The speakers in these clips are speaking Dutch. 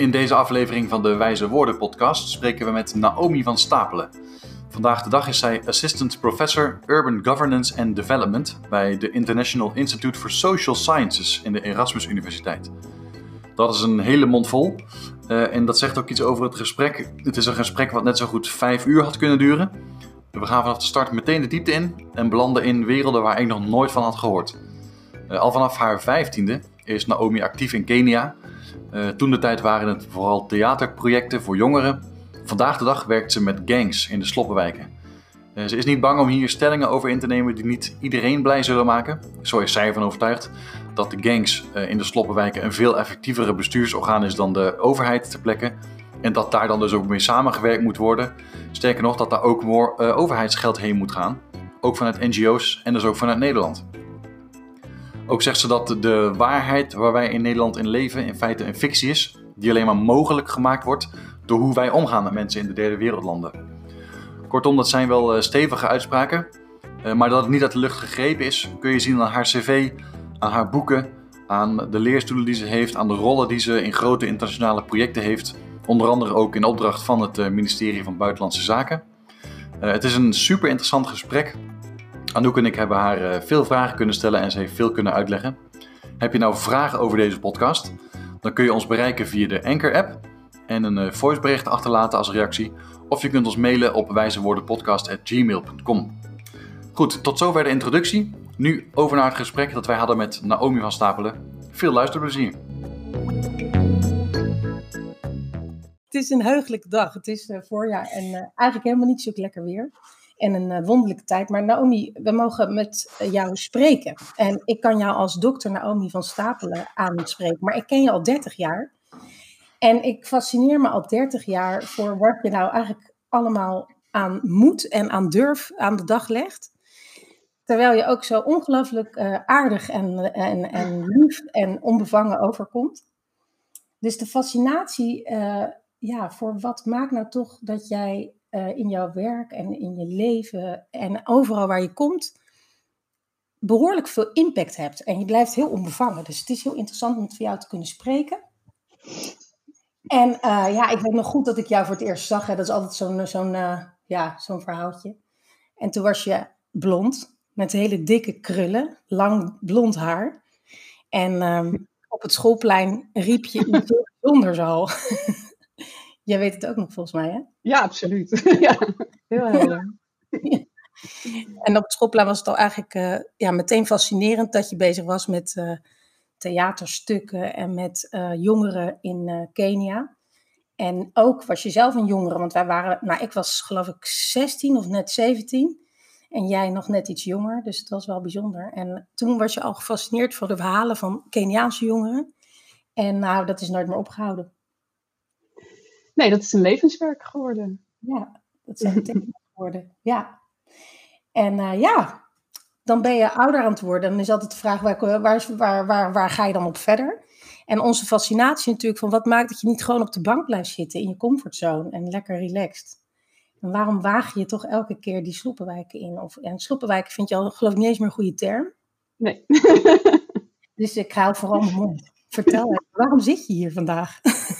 In deze aflevering van de Wijze Woorden podcast spreken we met Naomi van Stapelen. Vandaag de dag is zij Assistant Professor Urban Governance and Development bij de International Institute for Social Sciences in de Erasmus Universiteit. Dat is een hele mond vol uh, en dat zegt ook iets over het gesprek. Het is een gesprek wat net zo goed vijf uur had kunnen duren. We gaan vanaf de start meteen de diepte in en belanden in werelden waar ik nog nooit van had gehoord. Uh, al vanaf haar vijftiende is Naomi actief in Kenia uh, toen de tijd waren het vooral theaterprojecten voor jongeren. Vandaag de dag werkt ze met gangs in de sloppenwijken. Uh, ze is niet bang om hier stellingen over in te nemen die niet iedereen blij zullen maken. Zo is zij ervan overtuigd dat de gangs uh, in de sloppenwijken een veel effectievere bestuursorgaan is dan de overheid ter plekke. En dat daar dan dus ook mee samengewerkt moet worden. Sterker nog, dat daar ook meer overheidsgeld heen moet gaan. Ook vanuit NGO's en dus ook vanuit Nederland. Ook zegt ze dat de waarheid waar wij in Nederland in leven in feite een fictie is, die alleen maar mogelijk gemaakt wordt door hoe wij omgaan met mensen in de derde wereldlanden. Kortom, dat zijn wel eh, stevige uitspraken, eh, maar dat het niet uit de lucht gegrepen is, kun je zien aan haar cv, aan haar boeken, aan de leerstoelen die ze heeft, aan de rollen die ze in grote internationale projecten heeft, onder andere ook in opdracht van het eh, ministerie van Buitenlandse Zaken. Het is een super interessant gesprek Anouk en ik hebben haar eh, veel vragen kunnen stellen en ze heeft veel kunnen uitleggen. Heb je nou vragen over deze podcast? Dan kun je ons bereiken via de Anchor-app en een eh, voicebericht achterlaten als reactie. Of je kunt ons mailen op wijzewoordenpodcast.gmail.com. Goed, tot zover de introductie. Nu over naar het gesprek dat wij hadden met Naomi van Stapelen. Veel luisterplezier. Het is een heugelijke dag. Het is uh, voorjaar en eigenlijk helemaal niet zo lekker weer en een uh, wonderlijke tijd. Maar Naomi, we mogen met uh, jou spreken. En ik kan jou als dokter Naomi van Stapelen aanspreken. Maar ik ken je al 30 jaar. En ik fascineer me al 30 jaar voor wat je nou eigenlijk allemaal aan moed en aan durf aan de dag legt. Terwijl je ook zo ongelooflijk uh, aardig en, en, en lief en onbevangen overkomt. Dus de fascinatie ja, voor wat maakt nou toch dat jij uh, in jouw werk en in je leven en overal waar je komt behoorlijk veel impact hebt. En je blijft heel onbevangen. Dus het is heel interessant om het voor jou te kunnen spreken. En uh, ja, ik weet nog goed dat ik jou voor het eerst zag. Hè. Dat is altijd zo'n zo'n uh, ja, zo'n verhaaltje. En toen was je blond, met hele dikke krullen, lang blond haar. En um, op het schoolplein riep je iets bijzonders al. Jij weet het ook nog volgens mij, hè? Ja, absoluut. ja, heel helder. En op het schoolplein was het al eigenlijk uh, ja, meteen fascinerend dat je bezig was met uh, theaterstukken en met uh, jongeren in Kenia. En ook was je zelf een jongere, want wij waren, nou ik was geloof ik 16 of net 17 en jij nog net iets jonger, dus het was wel bijzonder. En toen was je al gefascineerd voor de verhalen van Keniaanse jongeren. En nou, dat is nooit meer opgehouden. Nee, dat is een levenswerk geworden. Ja, dat is een geworden. Ja. En uh, ja, dan ben je ouder aan het worden. Dan is altijd de vraag, waar, waar, waar, waar, ga je dan op verder? En onze fascinatie natuurlijk van wat maakt dat je niet gewoon op de bank blijft zitten in je comfortzone en lekker relaxed. En waarom waag je toch elke keer die sloppenwijken in? Of, en sloppenwijken vind je al geloof ik niet eens meer een goede term. Nee. dus ik hou vooral mijn mond. Vertel, waarom zit je hier vandaag?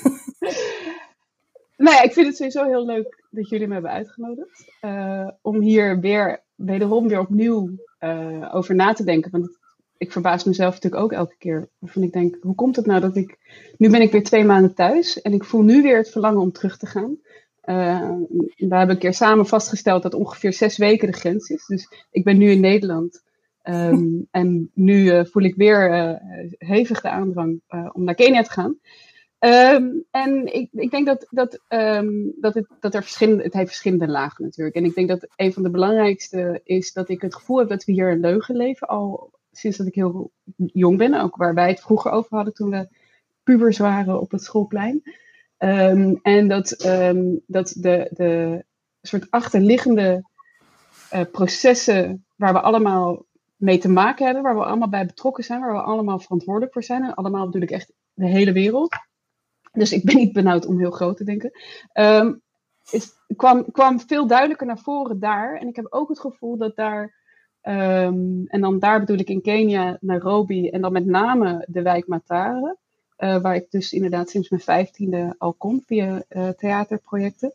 Nou ja, ik vind het sowieso heel leuk dat jullie me hebben uitgenodigd. Uh, om hier weer, wederom weer opnieuw uh, over na te denken. Want ik verbaas mezelf natuurlijk ook elke keer. Waarvan ik denk, hoe komt het nou dat ik... Nu ben ik weer twee maanden thuis. En ik voel nu weer het verlangen om terug te gaan. Uh, we hebben een keer samen vastgesteld dat ongeveer zes weken de grens is. Dus ik ben nu in Nederland. Um, en nu voel ik weer hevig de aandrang om naar Kenia te gaan. Um, en ik, ik, denk dat, dat, um, dat, het, dat er verschillende, het heeft verschillende lagen natuurlijk. En ik denk dat een van de belangrijkste is dat ik het gevoel heb dat we hier een leugen leven. Al sinds dat ik heel jong ben. Ook waar wij het vroeger over hadden toen we pubers waren op het schoolplein. Um, en dat, dat de, de soort achterliggende uh, processen waar we allemaal mee te maken hebben. Waar we allemaal bij betrokken zijn. Waar we allemaal verantwoordelijk voor zijn. En allemaal ik echt de hele wereld dus ik ben niet benauwd om heel groot te denken. Um, kwam, kwam veel duidelijker naar voren daar. En ik heb ook het gevoel dat daar, um, en dan daar bedoel ik in Kenia, Nairobi en dan met name de wijk Matare, waar ik dus inderdaad sinds mijn vijftiende al kom via theaterprojecten.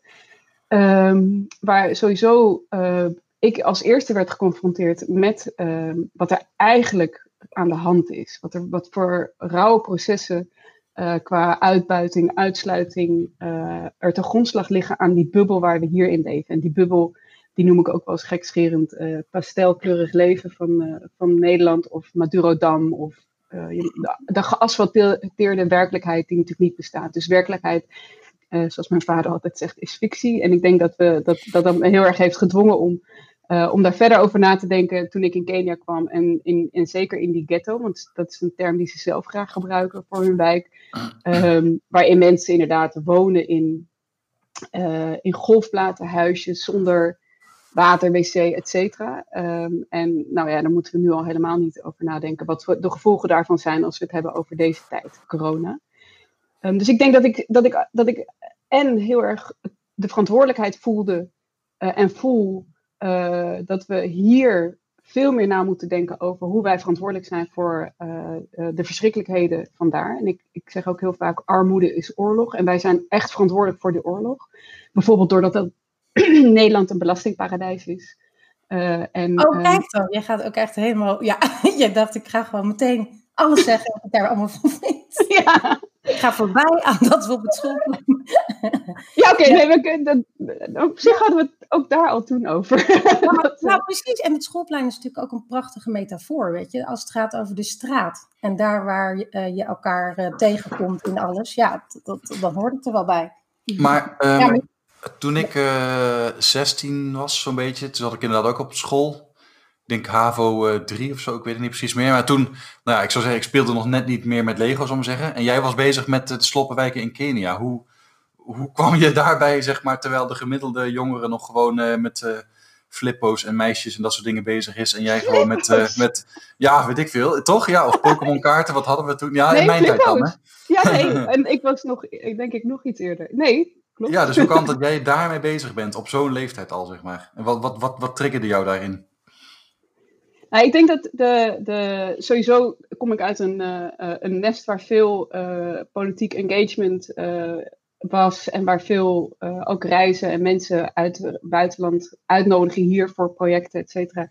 Ehm, waar sowieso ik als eerste werd geconfronteerd met ehm, wat er eigenlijk aan de hand is. Wat, er, wat voor rauwe processen uh, qua uitbuiting, uitsluiting uh, er te grondslag liggen aan die bubbel waar we hier in leven. En die bubbel, die noem ik ook wel eens gekscherend uh, pastelkleurig leven van, van Nederland of Madurodam of de, de geasfalteerde werkelijkheid die natuurlijk niet bestaat. Dus werkelijkheid, zoals mijn vader altijd zegt, is fictie. En ik denk dat we, dat, dat, me heel erg heeft gedwongen om uh, om daar verder over na te denken toen ik in Kenia kwam. En, in, en zeker in die ghetto, want dat is een term die ze zelf graag gebruiken voor hun wijk. Um, waarin mensen inderdaad wonen in, uh, in golfplatenhuisjes zonder water, wc, et cetera. Um, en nou ja, daar moeten we nu al helemaal niet over nadenken. Wat de gevolgen daarvan zijn als we het hebben over deze tijd, corona. Um, dus ik denk dat ik, dat, ik, dat ik en heel erg de verantwoordelijkheid voelde uh, en voel uh, dat we hier veel meer na moeten denken over hoe wij verantwoordelijk zijn voor uh, de verschrikkelijkheden vandaar. En ik, ik zeg ook heel vaak, armoede is oorlog. En wij zijn echt verantwoordelijk voor die oorlog. Bijvoorbeeld doordat dat Nederland een belastingparadijs is. Uh, en, oh, kijk dan. Jij gaat ook echt helemaal... Ja, jij dacht, ik ga gewoon meteen alles zeggen wat ik daar allemaal van vind. Ja. Ik ga voorbij aan dat we op het schoolplein. Ja, oké, okay, nee, we, op zich hadden we het ook daar al toen over. nou, precies. En het schoolplein is natuurlijk ook een prachtige metafoor, weet je, als het gaat over de straat. En daar waar je, uh, je elkaar uh, tegenkomt in alles, ja, dat, dan hoort het er wel bij. Maar, um, ja, maar... toen ik uh, eh, 16 was, zo'n beetje, toen zat ik inderdaad ook op school denk HAVO 3 of zo, ik weet het niet precies meer. Maar toen, nou ja, ik zou zeggen, ik speelde nog net niet meer met Lego, zal ik zeggen. En jij was bezig met de sloppenwijken in Kenia. Hoe, hoe kwam je daarbij, zeg maar, terwijl de gemiddelde jongere nog gewoon uh, met uh, flippo's en meisjes en dat soort dingen bezig is. En jij gewoon met, uh, met ja, weet ik veel, toch? Ja, of Pokémon kaarten, wat hadden we toen? Ja, nee, in mijn tijd dan, hè? Ja, nee, en ik was nog, ik denk ik nog iets eerder. Nee, klopt. Ja, dus hoe kan dat jij daarmee bezig bent, op zo'n leeftijd al, zeg maar? En wat, wat, wat, wat triggerde jou daarin? Nou, ik denk dat de, de, sowieso kom ik uit een, uh, een nest waar veel uh, politiek engagement was en waar veel ook reizen en mensen uit het buitenland uitnodigen hier voor projecten, et cetera.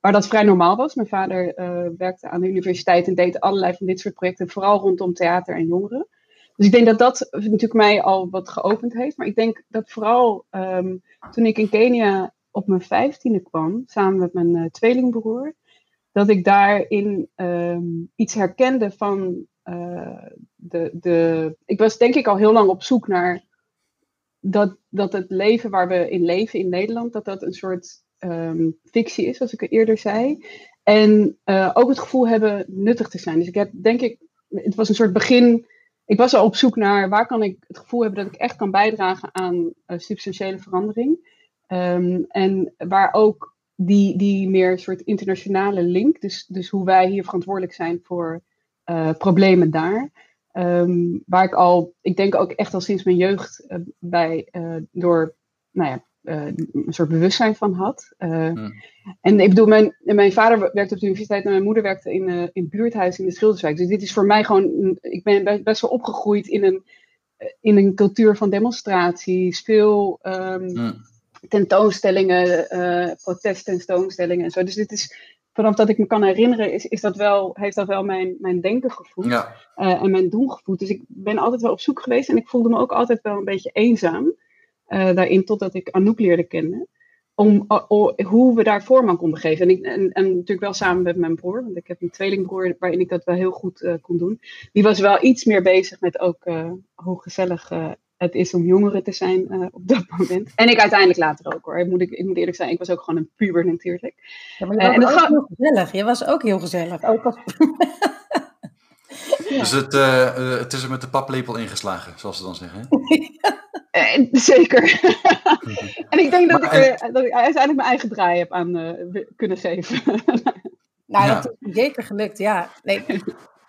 Waar dat vrij normaal was. Mijn vader werkte aan de universiteit en deed allerlei van dit soort projecten, vooral rondom theater en jongeren. Dus ik denk dat dat natuurlijk mij al wat geopend heeft. Maar ik denk dat vooral um, toen ik in Kenia op mijn vijftiende kwam, samen met mijn tweelingbroer, dat ik daarin um, iets herkende van uh, de, de. Ik was denk ik al heel lang op zoek naar dat, dat het leven waar we in leven in Nederland, dat dat een soort um, fictie is, zoals ik eerder zei. En uh, ook het gevoel hebben nuttig te zijn. Dus ik heb denk ik, het was een soort begin. Ik was al op zoek naar waar kan ik het gevoel hebben dat ik echt kan bijdragen aan uh, substantiële verandering. Um, en waar ook die, die meer soort internationale link, dus, dus hoe wij hier verantwoordelijk zijn voor uh, problemen daar. Um, waar ik al, ik denk ook echt al sinds mijn jeugd uh, bij, uh, door, nou ja, een soort bewustzijn van had. Hmm. En ik bedoel, mijn, mijn vader werkte op de universiteit en mijn moeder werkte in, in het buurthuis in de Schilderswijk. Dus dit is voor mij gewoon, ik ben best wel opgegroeid in een, in een cultuur van demonstraties, veel um, hmm tentoonstellingen, uh, protesttentoonstellingen en zo. Dus dit is, vanaf dat ik me kan herinneren, is, is dat wel, heeft dat wel mijn, mijn denken gevoed ja. uh, en mijn doen gevoed. Dus ik ben altijd wel op zoek geweest en ik voelde me ook altijd wel een beetje eenzaam uh, daarin, totdat ik Anouk leerde kennen. Om hoe we daar vorm aan konden geven. En, ik, en, en, natuurlijk wel samen met mijn broer, want ik heb een tweelingbroer waarin ik dat wel heel goed kon doen. Die was wel iets meer bezig met ook hoe gezellig het is om jongeren te zijn uh, op dat moment. En ik uiteindelijk later ook hoor. Ik moet, ik, ik moet eerlijk zijn, ik was ook gewoon een puber natuurlijk. Ja, maar je was uh, ook heel gezellig. Je was ook heel gezellig. Ook als... ja. Dus het, uh, het is er met de paplepel ingeslagen, zoals ze dan zeggen. zeker. en ik denk dat, maar, ik, en... dat ik uiteindelijk mijn eigen draai heb aan kunnen geven. nou, ja. dat is zeker gelukt, ja. Nee,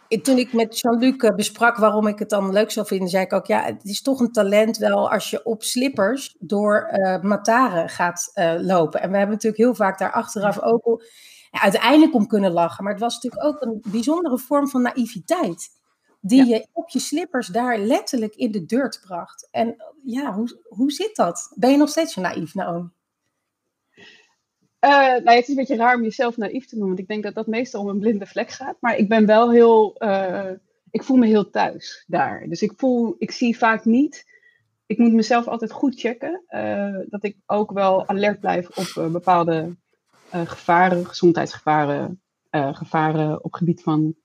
toen ik met Jean-Luc eh, besprak waarom ik het dan leuk zou vinden, zei ik ook, ja, het is toch een talent wel als je op slippers door uh, Mataren gaat uh, lopen. En we hebben natuurlijk heel vaak daar achteraf ook ja, uiteindelijk om kunnen lachen. Maar het was natuurlijk ook een bijzondere vorm van naïviteit. die je op je slippers daar letterlijk in de dirt bracht. En ja, hoe, hoe zit dat? Ben je nog steeds zo naïef, Naomi? Uh, nou, het is een beetje raar om jezelf naïef te noemen, want ik denk dat dat meestal om een blinde vlek gaat. Maar ik ben wel heel, uh, ik voel me heel thuis daar. Dus ik voel, ik zie vaak niet, ik moet mezelf altijd goed checken, uh, dat ik ook wel alert blijf op bepaalde gevaren, gezondheidsgevaren, gevaren op gebied van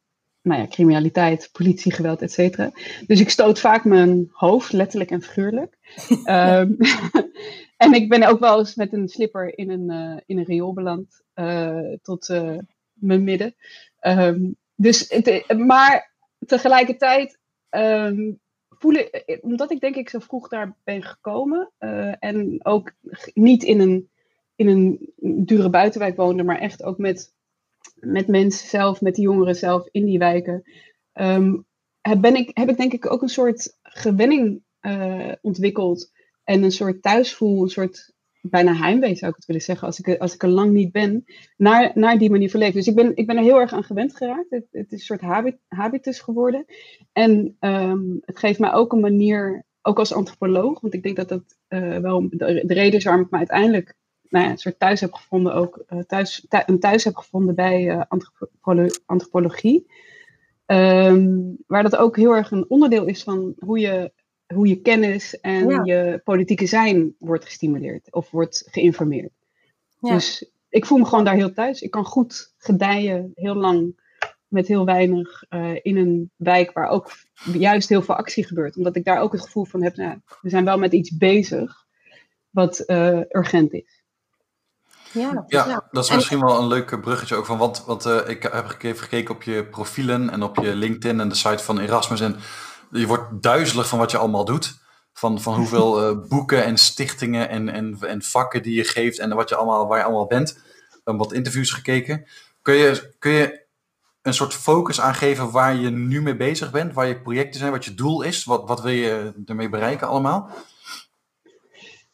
nou ja, criminaliteit, politiegeweld, et cetera. Dus ik stoot vaak mijn hoofd, letterlijk en figuurlijk. um, en ik ben ook wel eens met een slipper in een, uh, in een riool beland, uh, tot uh, mijn midden. Um, dus het, maar tegelijkertijd um, voel ik, omdat ik denk ik zo vroeg daar ben gekomen en ook niet in een, in een dure buitenwijk woonde, maar echt ook met met mensen zelf, met de jongeren zelf in die wijken, um, heb, ben ik, heb ik denk ik ook een soort gewenning uh, ontwikkeld. En een soort thuisvoel, een soort bijna heimwee zou ik het willen zeggen, als ik, als ik er lang niet ben, naar, naar die manier van. Dus ik ben, ik ben er heel erg aan gewend geraakt. Het, het is een soort habit, habitus geworden. En um, het geeft mij ook een manier, ook als antropoloog, want ik denk dat dat uh, wel de, de reden is waarom ik me uiteindelijk nou ja, een soort thuis heb gevonden, ook uh, thuis, een thuis heb gevonden bij antropolo antropologie. Um, waar dat ook heel erg een onderdeel is van hoe je, hoe je kennis en ja. je politieke zijn wordt gestimuleerd of wordt geïnformeerd. Ja. Dus ik voel me gewoon daar heel thuis. Ik kan goed gedijen, heel lang, met heel weinig, uh, in een wijk waar ook juist heel veel actie gebeurt. Omdat ik daar ook het gevoel van heb, nou, we zijn wel met iets bezig wat urgent is. Ja, ja, dat is misschien wel een leuk bruggetje ook van, want, want uh, ik heb even gekeken op je profielen en op je LinkedIn en de site van Erasmus en je wordt duizelig van wat je allemaal doet. Van, van hoeveel uh, boeken en stichtingen en, en, en vakken die je geeft en wat je allemaal, waar je allemaal bent. Dan wat interviews gekeken. Kun je, kun je een soort focus aangeven waar je nu mee bezig bent, waar je projecten zijn, wat je doel is? Wat, wat wil je ermee bereiken allemaal?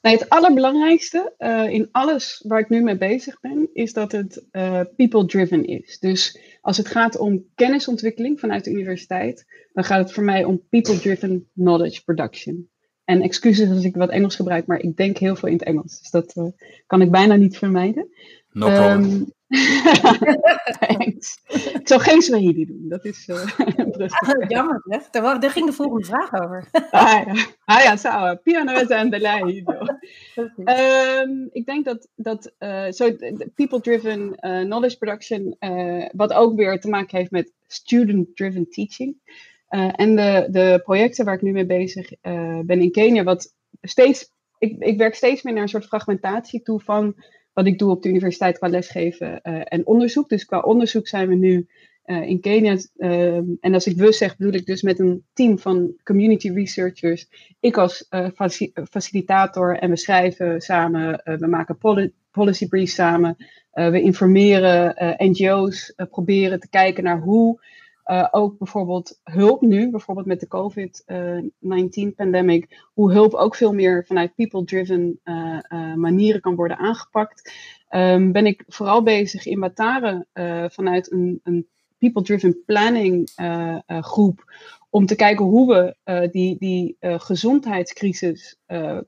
Nee, het allerbelangrijkste uh, in alles waar ik nu mee bezig ben, is dat het uh, people-driven is. Dus als het gaat om kennisontwikkeling vanuit de universiteit, dan gaat het voor mij om people-driven knowledge production. En excuses als ik wat Engels gebruik, maar ik denk heel veel in het Engels. Dus dat uh, kan ik bijna niet vermijden. No problem. Um, Thanks. Ik zal geen Swahili doen, dat is uh, Jammer, hè? Daar, daar ging de volgende vraag over. ah ja, ah, ja sawa. Piano en. Um, ik denk dat, dat uh, so, people-driven uh, knowledge production, uh, wat ook weer te maken heeft met student-driven teaching. En de, de projecten waar ik nu mee bezig ben in Kenia, wat steeds, ik, ik werk steeds meer naar een soort fragmentatie toe van wat ik doe op de universiteit qua lesgeven uh, en onderzoek. Dus qua onderzoek zijn we nu in Kenia. En als ik we zeg, bedoel ik dus met een team van community researchers. Ik als faci facilitator en we schrijven samen, we maken poli policy briefs samen. we informeren NGO's, proberen te kijken naar hoe uh, ook bijvoorbeeld hulp nu, bijvoorbeeld met de COVID-19-pandemic, hoe hulp ook veel meer vanuit people-driven uh, manieren kan worden aangepakt. Um, ben ik vooral bezig in Batare vanuit een, een people-driven planning groep om te kijken hoe we die, die gezondheidscrisis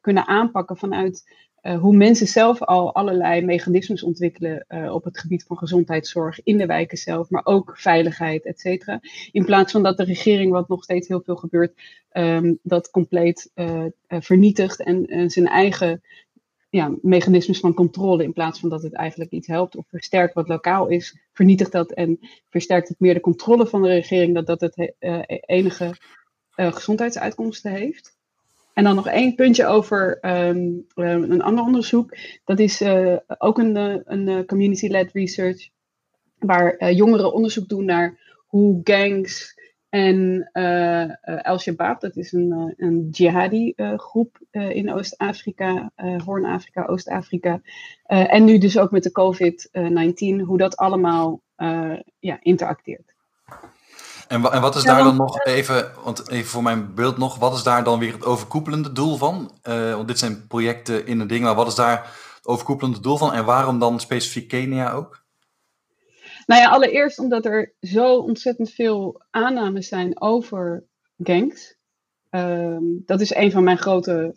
kunnen aanpakken vanuit hoe mensen zelf al allerlei mechanismes ontwikkelen uh, op het gebied van gezondheidszorg in de wijken zelf, maar ook veiligheid, et cetera. In plaats van dat de regering, wat nog steeds heel veel gebeurt, um, dat compleet uh, vernietigt en zijn eigen ja, mechanismes van controle, in plaats van dat het eigenlijk iets helpt of versterkt wat lokaal is, vernietigt dat en versterkt het meer de controle van de regering, dat dat het enige gezondheidsuitkomsten heeft. En dan nog één puntje over um, een ander onderzoek. Dat is uh, ook een, eh, een community-led research, waar uh, jongeren onderzoek doen naar hoe gangs en Al-Shabaab, dat is een, een jihadi groep in Oost-Afrika, Hoorn-Afrika, Oost-Afrika, en nu dus ook met de COVID-19, hoe dat allemaal ja, interacteert. En, en wat is daar dan nog even, want even voor mijn beeld nog, wat is daar dan weer het overkoepelende doel van? Uh, want dit zijn projecten in een ding, maar wat is daar het overkoepelende doel van en waarom dan specifiek Kenia ook? Nou ja, allereerst omdat er zo ontzettend veel aannames zijn over gangs. Ehm, dat is een van mijn grote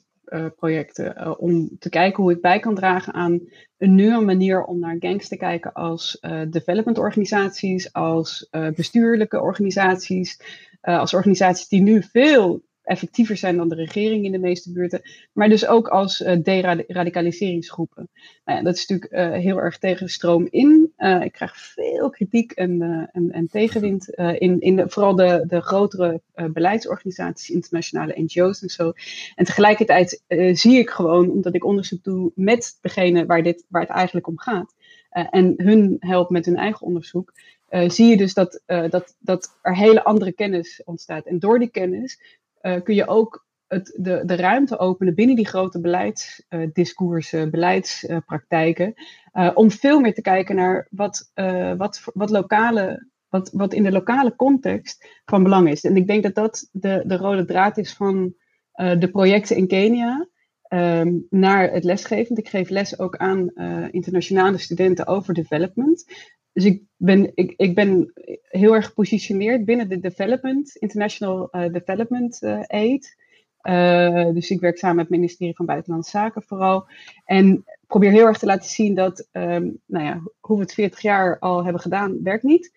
projecten. Uh, om te kijken hoe ik bij kan dragen aan een nieuwe manier om naar gangs te kijken als uh, development organisaties, als bestuurlijke organisaties, als organisaties die nu veel effectiever zijn dan de regering in de meeste buurten, maar dus ook als uh, deradicaliseringsgroepen. Nou ja, dat is natuurlijk uh, heel erg tegen de stroom in. Uh, ik krijg veel kritiek en, en, en tegenwind in, in de, vooral de, de grotere beleidsorganisaties, internationale NGO's en zo. En tegelijkertijd zie ik gewoon, omdat ik onderzoek doe met degene waar, dit, waar het eigenlijk om gaat, en hun helpt met hun eigen onderzoek, zie je dus dat, dat, dat er hele andere kennis ontstaat. En door die kennis uh, kun je ook het, de, de ruimte openen binnen die grote beleidsdiscoursen, beleidspraktijken, uh, om veel meer te kijken naar wat, wat, wat, lokale, wat, wat in de lokale context van belang is. En ik denk dat dat de, de rode draad is van de projecten in Kenia. Um, naar het lesgeven. Ik geef les ook aan internationale studenten over development. Dus ik ben, ik, ik ben heel erg gepositioneerd binnen de development, International uh, Development uh, Aid. Uh, dus ik werk samen met het ministerie van Buitenlandse Zaken vooral. En probeer heel erg te laten zien dat, um, nou ja, hoe we het 40 jaar al hebben gedaan, werkt niet.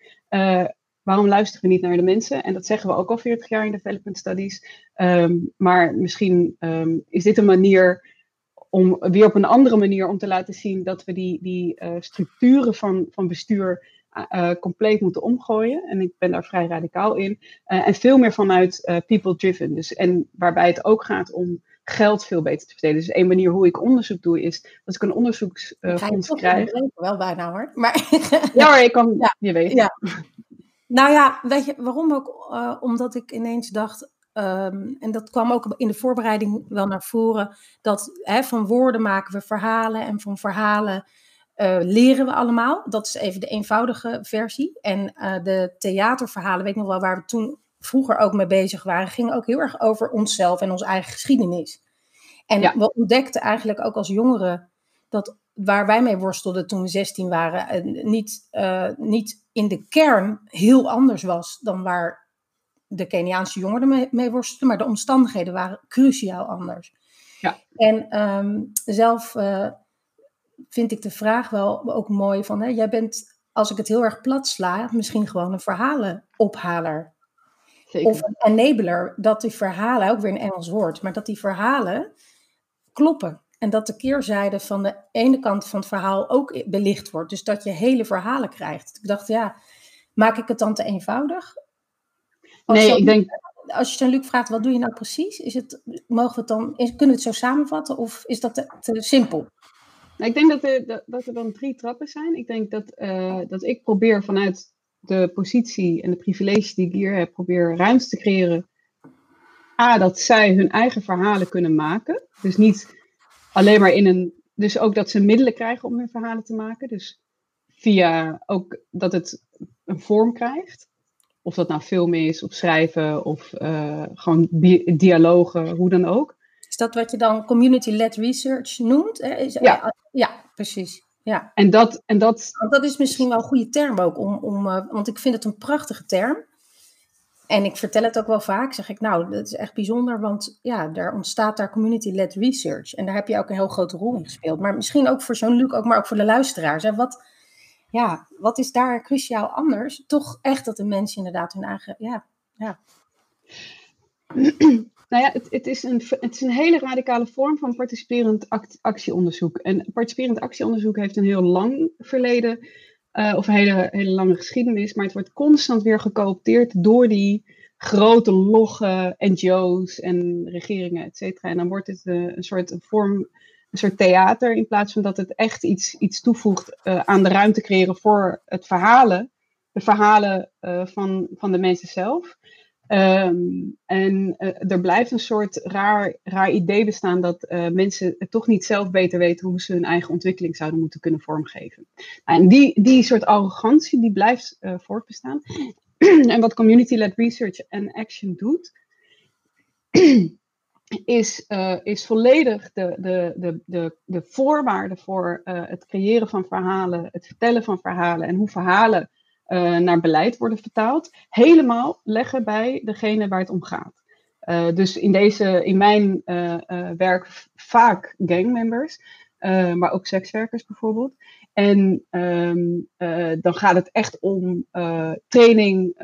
waarom luisteren we niet naar de mensen? En dat zeggen we ook al 40 jaar in development studies. Um, maar misschien um, is dit een manier om weer op een andere manier om te laten zien dat we die, die uh, structuren van, van bestuur uh, compleet moeten omgooien. En ik ben daar vrij radicaal in. Uh, en veel meer vanuit people-driven. Dus, en waarbij het ook gaat om geld veel beter te verdelen. Dus een manier hoe ik onderzoek doe is als ik een onderzoeksfonds krijg. Wel bijna hoor. Maar... ja hoor, ik kan, ja. je weet. Ja. Nou ja, weet je waarom ook? omdat ik ineens dacht, Um, en dat kwam ook in de voorbereiding wel naar voren, dat hè, van woorden maken we verhalen en van verhalen uh, leren we allemaal. Dat is even de eenvoudige versie. En uh, de theaterverhalen, weet ik nog wel, waar we toen vroeger ook mee bezig waren, gingen ook heel erg over onszelf en onze eigen geschiedenis. En ja. we ontdekten eigenlijk ook als jongeren dat waar wij mee worstelden toen we 16 waren, uh, niet, niet in de kern heel anders was dan waar de Keniaanse jongeren mee, mee worstelden, maar de omstandigheden waren cruciaal anders. Ja. En um, zelf uh, vind ik de vraag wel ook mooi van, hè, jij bent, als ik het heel erg plat sla, misschien gewoon een verhalenophaler. Zeker. Of een enabler, dat die verhalen, ook weer een Engels woord, maar dat die verhalen kloppen. En dat de keerzijde van de ene kant van het verhaal ook belicht wordt. Dus dat je hele verhalen krijgt. Ik dacht, ja, maak ik het dan te eenvoudig? Nee, ik denk... Als je dan Luc vraagt, wat doe je nou precies? Is het, mogen we het dan, kunnen we het zo samenvatten of is dat te, te simpel? Nou, ik denk dat er, dat er dan drie trappen zijn. Ik denk dat, uh, dat ik probeer vanuit de positie en de privileges die ik hier heb, probeer ruimte te creëren. A, dat zij hun eigen verhalen kunnen maken. Dus niet alleen maar in een. Dus ook dat ze middelen krijgen om hun verhalen te maken. Dus via ook dat het een vorm krijgt. Of dat nou filmen is, of schrijven, of uh, gewoon dialogen, hoe dan ook. Is dat wat je dan community-led research noemt? Is, ja. ja, precies. Ja. En dat, en dat... Want dat is misschien wel een goede term ook, om, om, uh, want ik vind het een prachtige term. En ik vertel het ook wel vaak, zeg ik, nou, dat is echt bijzonder, want ja, daar ontstaat daar community-led research. En daar heb je ook een heel grote rol in gespeeld. Maar misschien ook voor zo'n Luc, ook, maar ook voor de luisteraars. Hè. Wat, ja, wat is daar cruciaal anders? Toch echt dat de mensen inderdaad hun eigen, ja, ja. Nou ja, het, het, is een, het is een hele radicale vorm van participerend actieonderzoek. En participerend actieonderzoek heeft een heel lang verleden, uh, of een hele, hele lange geschiedenis, maar het wordt constant weer gecoopteerd door die grote logge NGO's en regeringen, et cetera. En dan wordt het uh, een soort vorm een soort theater, in plaats van dat het echt iets, iets toevoegt uh, aan de ruimte creëren voor het verhalen, de verhalen uh, van, van de mensen zelf. Um, en uh, er blijft een soort raar, raar idee bestaan dat mensen het toch niet zelf beter weten hoe ze hun eigen ontwikkeling zouden moeten kunnen vormgeven. Nou, en die, die soort arrogantie die blijft voortbestaan. en wat community-led research en action doet, is, uh, is volledig de, de, de, de, de voorwaarde voor uh, het creëren van verhalen, het vertellen van verhalen en hoe verhalen naar beleid worden vertaald, helemaal leggen bij degene waar het om gaat. dus in, deze, in mijn werk vaak gangmembers, maar ook sekswerkers bijvoorbeeld. En ehm, dan gaat het echt om training,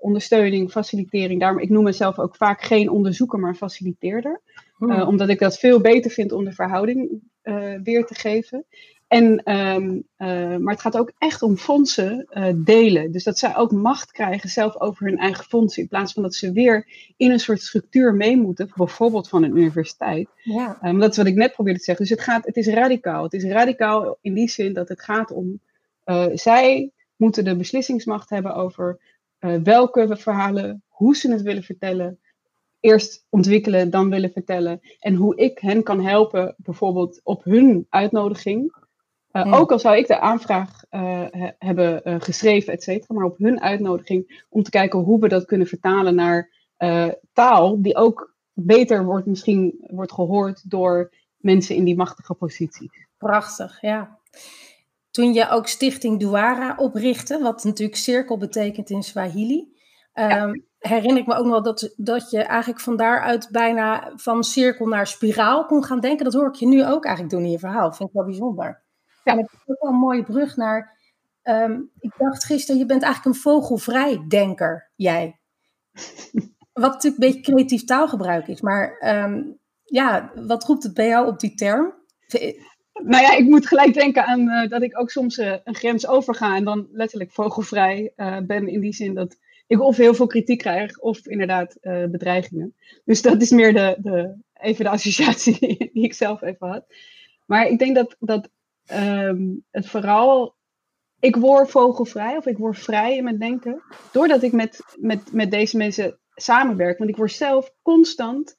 ondersteuning, facilitering. Daarom, ik noem mezelf ook vaak geen onderzoeker, maar faciliteerder. Hmm. omdat ik dat veel beter vind om de verhouding weer te geven. En, um, uh, maar het gaat ook echt om fondsen uh, delen. Dus dat zij ook macht krijgen zelf over hun eigen fondsen. In plaats van dat ze weer in een soort structuur mee moeten. Bijvoorbeeld van een universiteit. Ja. Um, dat is wat ik net probeerde te zeggen. Dus het, gaat, het is radicaal. Het is radicaal in die zin dat het gaat om. Uh, zij moeten de beslissingsmacht hebben over welke verhalen, hoe ze het willen vertellen eerst ontwikkelen, dan willen vertellen. En hoe ik hen kan helpen, bijvoorbeeld op hun uitnodiging. Uh, Ook al zou ik de aanvraag uh, hebben uh, geschreven, et cetera, maar op hun uitnodiging om te kijken hoe we dat kunnen vertalen naar taal die ook beter wordt, misschien wordt gehoord door mensen in die machtige positie. Prachtig, ja. Toen je ook Stichting Duara oprichtte, wat natuurlijk cirkel betekent in Swahili, um, herinner ik me ook nog dat, dat je eigenlijk van daaruit bijna van cirkel naar spiraal kon gaan denken. Dat hoor ik je nu ook eigenlijk doen in je verhaal. Vind ik wel bijzonder. Ja. En het is ook wel een mooie brug naar. Um, ik dacht gisteren, je bent eigenlijk een vogelvrij denker, jij. Wat natuurlijk een beetje creatief taalgebruik is. Maar um, ja, wat roept het bij jou op die term? Nou ja, ik moet gelijk denken aan uh, dat ik ook soms uh, een grens overga en dan letterlijk vogelvrij uh, ben. In die zin dat ik of heel veel kritiek krijg of inderdaad bedreigingen. Dus dat is meer de, de, even de associatie die ik zelf even had. Maar ik denk dat, dat um, het vooral. Ik word vogelvrij of ik word vrij in mijn denken. Doordat ik met, met, met deze mensen samenwerk. Want ik word zelf constant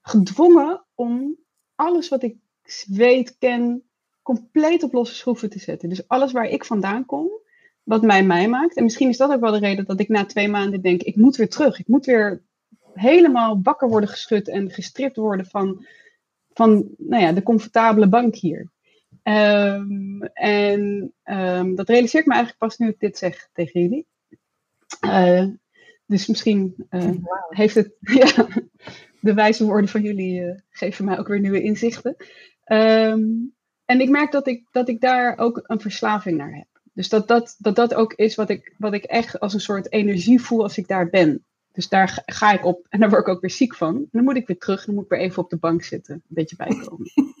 gedwongen om alles wat ik weet, ken, compleet op losse schroeven te zetten. Dus alles waar ik vandaan kom, wat mij mij maakt. En misschien is dat ook wel de reden dat ik na twee maanden denk: ik moet weer terug. Ik moet weer helemaal wakker worden geschud en gestript worden van, van nou ja, de comfortabele bank hier. Um, en um, dat realiseer ik me eigenlijk pas nu ik dit zeg tegen jullie. Uh, dus misschien uh, heeft het, ja, de wijze woorden van jullie uh, geven mij ook weer nieuwe inzichten. Um, en ik merk dat ik, dat ik daar ook een verslaving naar heb. Dus dat dat, dat, dat ook is wat ik, wat ik echt als een soort energie voel als ik daar ben. Dus daar ga ik op en daar word ik ook weer ziek van. En dan moet ik weer terug, dan moet ik weer even op de bank zitten, een beetje bijkomen.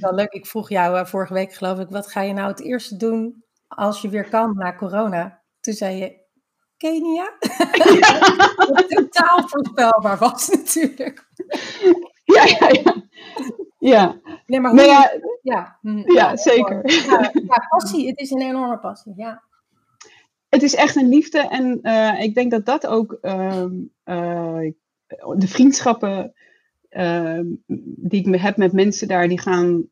Wel leuk. Ik vroeg jou uh, vorige week, geloof ik, wat ga je nou het eerste doen als je weer kan na corona? Toen zei je Kenia. Ja. Wat totaal voorspelbaar was natuurlijk. Ja, ja, ja. Ja. Nee, maar hoe ja, ja, hm, ja, zeker. Ja, passie. Het is een enorme passie, ja. Het is echt een liefde en uh, ik denk dat dat ook uh, uh, de vriendschappen Ehm, die ik heb met mensen daar, die gaan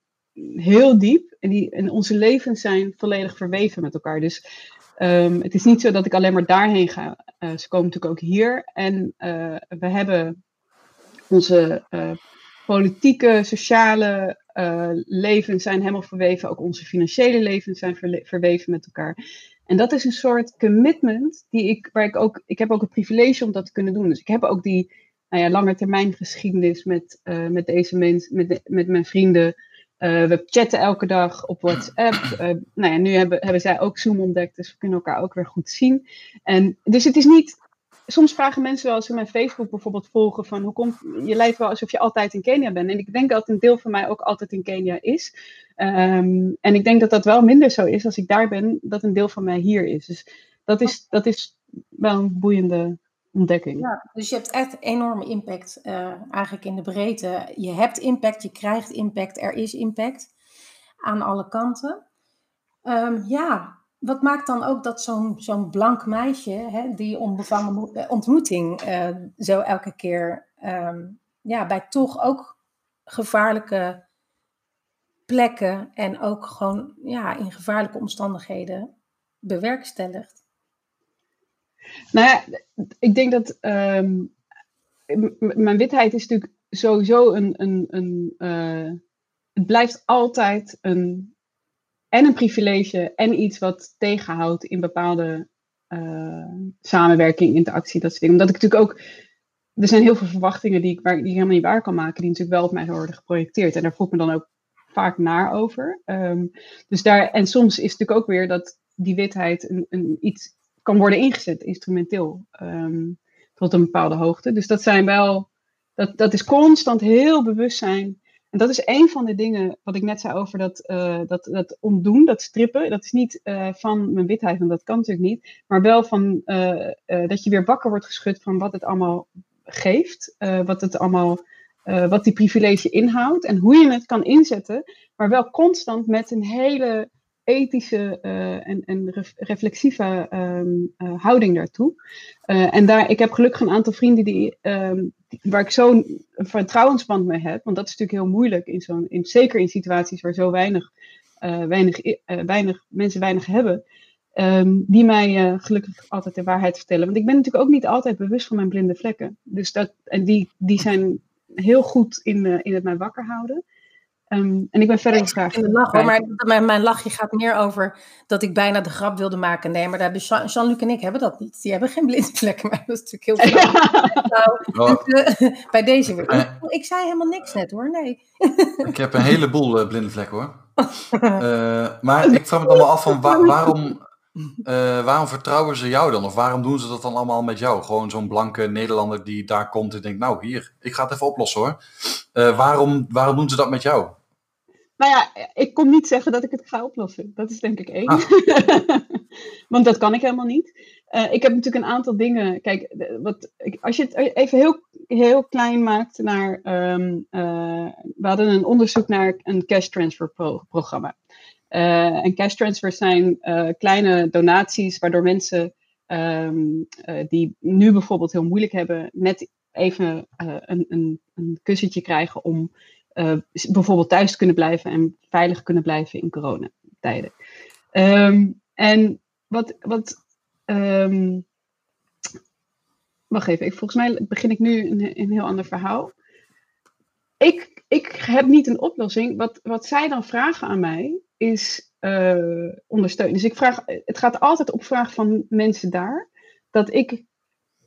heel diep. En, die, en onze levens zijn volledig verweven met elkaar. Dus um, het is niet zo dat ik alleen maar daarheen ga. Uh, ze komen natuurlijk ook hier. En uh, we hebben onze uh, politieke, sociale levens zijn helemaal verweven. Ook onze financiële levens zijn verweven met elkaar. En dat is een soort commitment die ik, waar ik ook, ik heb ook het privilege om dat te kunnen doen. Dus ik heb ook die nou ja, lange termijn geschiedenis met, uh, met deze mensen, met, met mijn vrienden. Uh, we chatten elke dag op WhatsApp. Uh, nou ja, nu hebben, hebben zij ook Zoom ontdekt, dus we kunnen elkaar ook weer goed zien. En, dus het is niet. Soms vragen mensen wel als ze mijn Facebook bijvoorbeeld volgen: van hoe komt. Je lijkt wel alsof je altijd in Kenia bent. En ik denk dat een deel van mij ook altijd in Kenia is. Um, en ik denk dat dat wel minder zo is als ik daar ben, dat een deel van mij hier is. Dus dat is, dat is wel een boeiende ontdekking. Ja, dus je hebt echt enorme impact uh, eigenlijk in de breedte. Je hebt impact, je krijgt impact, er is impact aan alle kanten. Um, ja, wat maakt dan ook dat zo'n zo'n blank meisje, hè, die onbevangen eh, ontmoeting, uh, zo elke keer um, ja, bij toch ook gevaarlijke plekken en ook gewoon ja, in gevaarlijke omstandigheden bewerkstelligt? Nou ja, ik denk dat um, mijn witheid is natuurlijk sowieso een. een, een uh, het blijft altijd een en een privilege en iets wat tegenhoudt in bepaalde uh, samenwerking, interactie, dat soort dingen. Omdat ik natuurlijk ook, er zijn heel veel verwachtingen die ik, waar, die helemaal niet waar kan maken, die natuurlijk wel op mij worden geprojecteerd. En daar voel ik me dan ook vaak naar over. Um, dus daar, en soms is het natuurlijk ook weer dat die witheid een, een iets kan worden ingezet, instrumenteel, um, tot een bepaalde hoogte. Dus dat zijn wel, dat, dat is constant heel bewust zijn en dat is een van de dingen wat ik net zei over dat, uh, dat, dat ontdoen, dat strippen. Dat is niet uh, van mijn witheid, want dat kan natuurlijk niet. Maar wel van uh, dat je weer wakker wordt geschud van wat het allemaal geeft. wat het allemaal, wat die privilege inhoudt. En hoe je het kan inzetten. Maar wel constant met een hele ethische en, en reflexieve um, houding daartoe. en daar, ik heb gelukkig een aantal vrienden die, um, waar ik zo'n vertrouwensband mee heb, want dat is natuurlijk heel moeilijk, in zo'n, in, zeker in situaties waar zo weinig, weinig, weinig mensen weinig hebben, um, die mij gelukkig altijd de waarheid vertellen. Want ik ben natuurlijk ook niet altijd bewust van mijn blinde vlekken. Dus dat, en die, die zijn heel goed in, in het mij wakker houden. Um, en ik ben verder graag. In de lach, hoor, maar mijn, mijn, lachje gaat meer over dat ik bijna de grap wilde maken. Nee, maar dus Jean-Luc en ik hebben dat niet. Die hebben geen blinde vlekken, maar dat is natuurlijk heel nou, dus, uh, Bij deze weer. Uh, ik zei helemaal niks net hoor, nee. ik heb een heleboel uh, blinde vlekken hoor. maar ik vraag me dan wel af van wa waarom, waarom vertrouwen ze jou dan? Of waarom doen ze dat dan allemaal met jou? Gewoon zo'n blanke Nederlander die daar komt en denkt, nou hier, ik ga het even oplossen hoor. waarom, waarom doen ze dat met jou? Nou ja, ik kon niet zeggen dat ik het ga oplossen. Dat is denk ik één. Ah. Want dat kan ik helemaal niet. Uh, ik heb natuurlijk een aantal dingen. Kijk, wat, als je het even heel, heel klein maakt naar. Um, uh, we hadden een onderzoek naar een cash transfer pro programma. Uh, en cash transfers zijn kleine donaties waardoor mensen um, die nu bijvoorbeeld heel moeilijk hebben, net even een, een, een kussentje krijgen om uh, bijvoorbeeld thuis kunnen blijven en veilig kunnen blijven in coronatijden. Um, en wat. wat um, wacht even, ik, volgens mij begin ik nu een, een heel ander verhaal. Ik, ik heb niet een oplossing. Wat, wat zij dan vragen aan mij is uh, ondersteunen. Dus ik vraag, het gaat altijd op vraag van mensen daar dat ik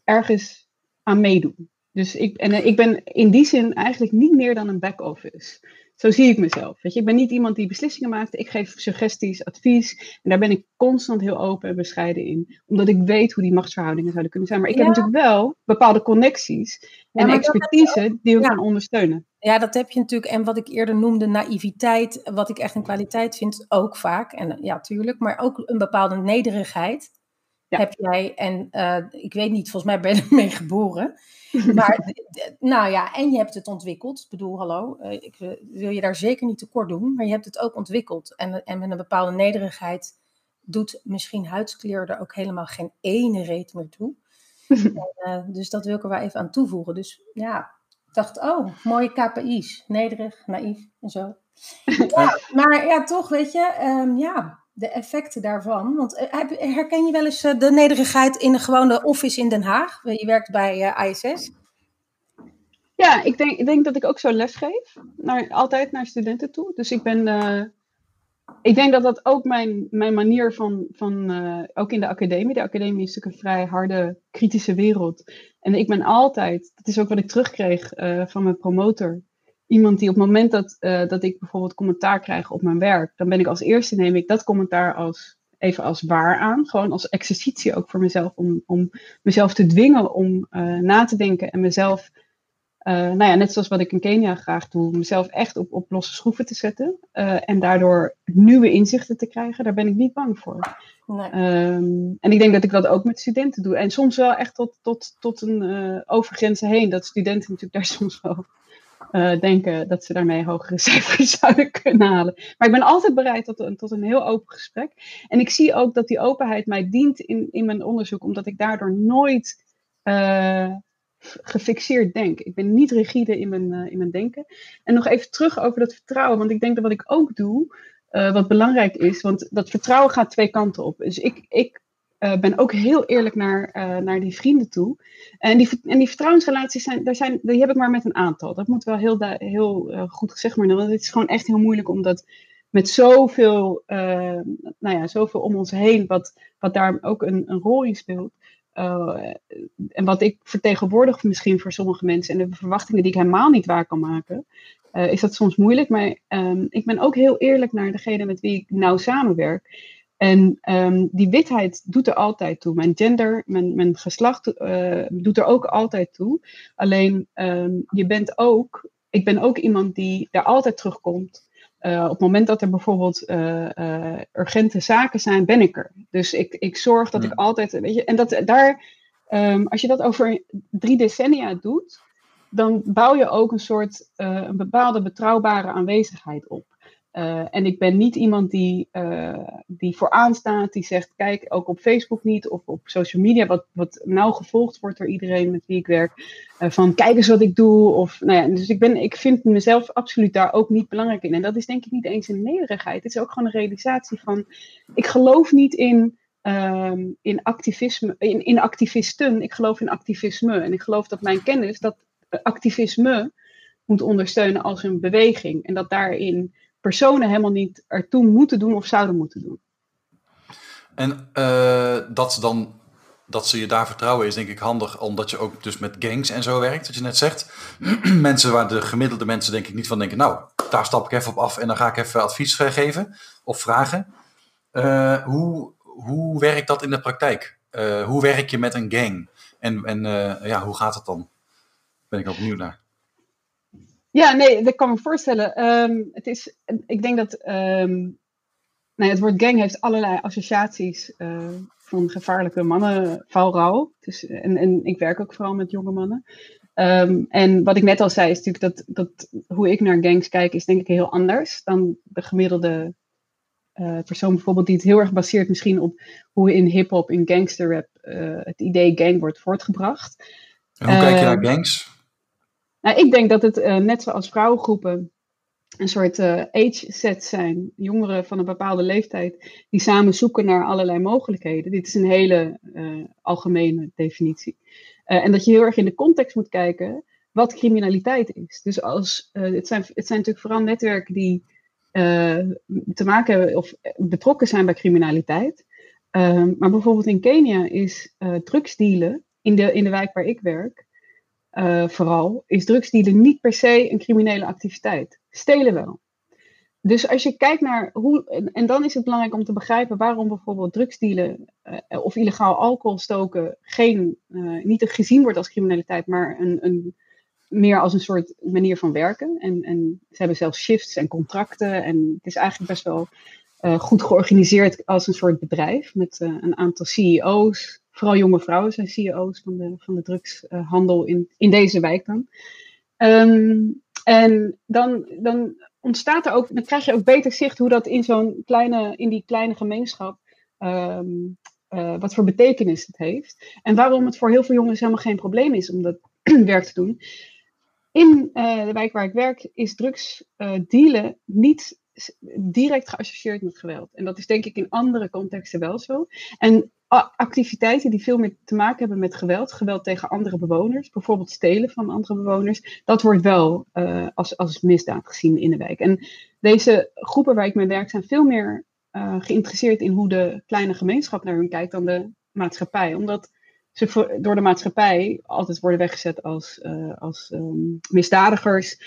ergens aan meedoe. Dus ik, en eh, ik ben in die zin eigenlijk niet meer dan een back-office. Zo zie ik mezelf. Weet je? Ik ben niet iemand die beslissingen maakt. Ik geef suggesties, advies. En daar ben ik constant heel open en bescheiden in. Omdat ik weet hoe die machtsverhoudingen zouden kunnen zijn. Maar ik heb natuurlijk wel bepaalde connecties en expertise die we ja. gaan ondersteunen. Ja, dat heb je natuurlijk. En wat ik eerder noemde, naïviteit. Wat ik echt een kwaliteit vind, ook vaak. En ja, tuurlijk. Maar ook een bepaalde nederigheid. Heb jij. En uh, ik weet niet, volgens mij ben je ermee geboren. Maar, nou ja, en je hebt het ontwikkeld. Ik bedoel, hallo, eh, ik wil je daar zeker niet tekort doen, maar je hebt het ook ontwikkeld. En, en met een bepaalde nederigheid doet misschien huidskleur er ook helemaal geen ene reet meer toe. en, uh, dus dat wil ik er wel even aan toevoegen. Dus ja, ik dacht, oh, mooie KPI's. Nederig, naïef en zo. Ja, maar ja, toch, weet je, um, ja, de effecten daarvan. Want eh, herken je wel eens eh, de nederigheid in de gewone office in Den Haag? Je werkt bij eh, ISS. Ja, ik denk, denk dat ik ook zo les geef. Naar, altijd naar studenten toe. Dus ik ben. Ik denk dat dat ook mijn, mijn manier van. van ook in de academie. De academie is natuurlijk een vrij harde, kritische wereld. En ik ben altijd. Dat is ook wat ik terugkreeg van mijn promotor iemand die op het moment dat, uh, dat ik bijvoorbeeld commentaar krijg op mijn werk, dan ben ik als eerste neem ik dat commentaar als even als waar aan. Gewoon als exercitie ook voor mezelf. Om, om mezelf te dwingen om uh, na te denken en mezelf, uh, nou ja, net zoals wat ik in Kenia graag doe, mezelf echt op, op losse schroeven te zetten. en daardoor nieuwe inzichten te krijgen. Daar ben ik niet bang voor. Nee. Um, en ik denk dat ik dat ook met studenten doe. En soms wel echt tot, tot, tot een overgrenzen heen. Dat studenten natuurlijk daar soms wel uh, denken dat ze daarmee hogere cijfers zouden kunnen halen. Maar ik ben altijd bereid tot een, tot een heel open gesprek. En ik zie ook dat die openheid mij dient in, in mijn onderzoek, omdat ik daardoor nooit uh, gefixeerd denk. Ik ben niet rigide in mijn, uh, in mijn denken. En nog even terug over dat vertrouwen, want ik denk dat wat ik ook doe, wat belangrijk is, want dat vertrouwen gaat twee kanten op. Dus ik, ik uh, ben ook heel eerlijk naar, uh, naar die vrienden toe. En die, en die vertrouwensrelaties zijn, daar zijn, die heb ik maar met een aantal. Dat moet wel heel, heel uh, goed gezegd worden. Want het is gewoon echt heel moeilijk om dat met zoveel, nou ja, zoveel om ons heen, wat, wat daar ook een, een rol in speelt. En wat ik vertegenwoordig misschien voor sommige mensen en de verwachtingen die ik helemaal niet waar kan maken, is dat soms moeilijk. Maar um, ik ben ook heel eerlijk naar degene met wie ik nou samenwerk. En um, die witheid doet er altijd toe. Mijn gender, mijn, mijn geslacht uh, doet er ook altijd toe. Alleen um, je bent ook, ik ben ook iemand die daar altijd terugkomt. Uh, op het moment dat er bijvoorbeeld uh, uh, urgente zaken zijn, ben ik er. Dus ik, ik zorg dat ja. ik altijd, weet je, en dat daar, um, als je dat over drie decennia doet, dan bouw je ook een soort, een bepaalde betrouwbare aanwezigheid op. Uh, en ik ben niet iemand die, uh, die vooraan staat, die zegt, kijk, ook op Facebook niet of op social media, wat, wat nauw gevolgd wordt door iedereen met wie ik werk, uh, van kijk eens wat ik doe. Of, nou ja, dus ik, ben, ik vind mezelf absoluut daar ook niet belangrijk in. En dat is denk ik niet eens een nederigheid. Het is ook gewoon een realisatie van, ik geloof niet in, um, in activisme, in, in activisten, ik geloof in activisme. En ik geloof dat mijn kennis dat activisme moet ondersteunen als een beweging. En dat daarin personen helemaal niet ertoe moeten doen of zouden moeten doen. En uh, dat, ze dan, dat ze je daar vertrouwen is denk ik handig, omdat je ook dus met gangs en zo werkt, wat je net zegt. mensen waar de gemiddelde mensen denk ik niet van denken, nou, daar stap ik even op af en dan ga ik even advies geven of vragen. Uh, hoe, hoe werkt dat in de praktijk? Uh, hoe werk je met een gang? En, en ja, hoe gaat het dan? Ben ik ook benieuwd naar. Ja, nee, dat kan me voorstellen. Um, het is, ik denk dat um, nou, het woord gang heeft allerlei associaties uh, van gevaarlijke mannen, valrouw. Dus, en, en ik werk ook vooral met jonge mannen. Um, en wat ik net al zei, is natuurlijk dat, dat hoe ik naar gangs kijk, is denk ik heel anders dan de gemiddelde uh, persoon bijvoorbeeld, die het heel erg baseert misschien op hoe in hip-hop, in gangsterrap, uh, het idee gang wordt voortgebracht. En hoe kijk je naar gangs? Nou, ik denk dat het uh, net zoals vrouwengroepen een soort uh, age set zijn. Jongeren van een bepaalde leeftijd die samen zoeken naar allerlei mogelijkheden. Dit is een hele uh, algemene definitie. en dat je heel erg in de context moet kijken wat criminaliteit is. Dus als, het, zijn, het zijn natuurlijk vooral netwerken die te maken hebben of betrokken zijn bij criminaliteit. Ehm, maar bijvoorbeeld in Kenia is drugsdealen in de, in de wijk waar ik werk uh, vooral, is drugsdealen niet per se een criminele activiteit. Stelen wel. Dus als je kijkt naar hoe, en dan is het belangrijk om te begrijpen waarom bijvoorbeeld drugsdealen uh, of illegaal alcohol stoken geen, uh, niet gezien wordt als criminaliteit, maar een, een, meer als een soort manier van werken. En, en ze hebben zelfs shifts en contracten en het is eigenlijk best wel goed georganiseerd als een soort bedrijf met een aantal CEO's, vooral jonge vrouwen zijn CEO's van de, van de drugshandel in, in deze wijk dan. Um, en dan, dan ontstaat er ook, dan krijg je ook beter zicht hoe dat in zo'n kleine, in die kleine gemeenschap, um, uh, wat voor betekenis het heeft. En waarom het voor heel veel jongens helemaal geen probleem is om dat werk te doen. In uh, de wijk waar ik werk is drugs uh, dealen niet direct geassocieerd met geweld. En dat is denk ik in andere contexten wel zo. En activiteiten die veel meer te maken hebben met geweld, geweld tegen andere bewoners, bijvoorbeeld stelen van andere bewoners, dat wordt wel uh, als, als misdaad gezien in de wijk. En deze groepen waar ik mee werk zijn veel meer uh, geïnteresseerd in hoe de kleine gemeenschap naar hun kijkt dan de maatschappij, omdat ze door de maatschappij altijd worden weggezet als, uh, als um, misdadigers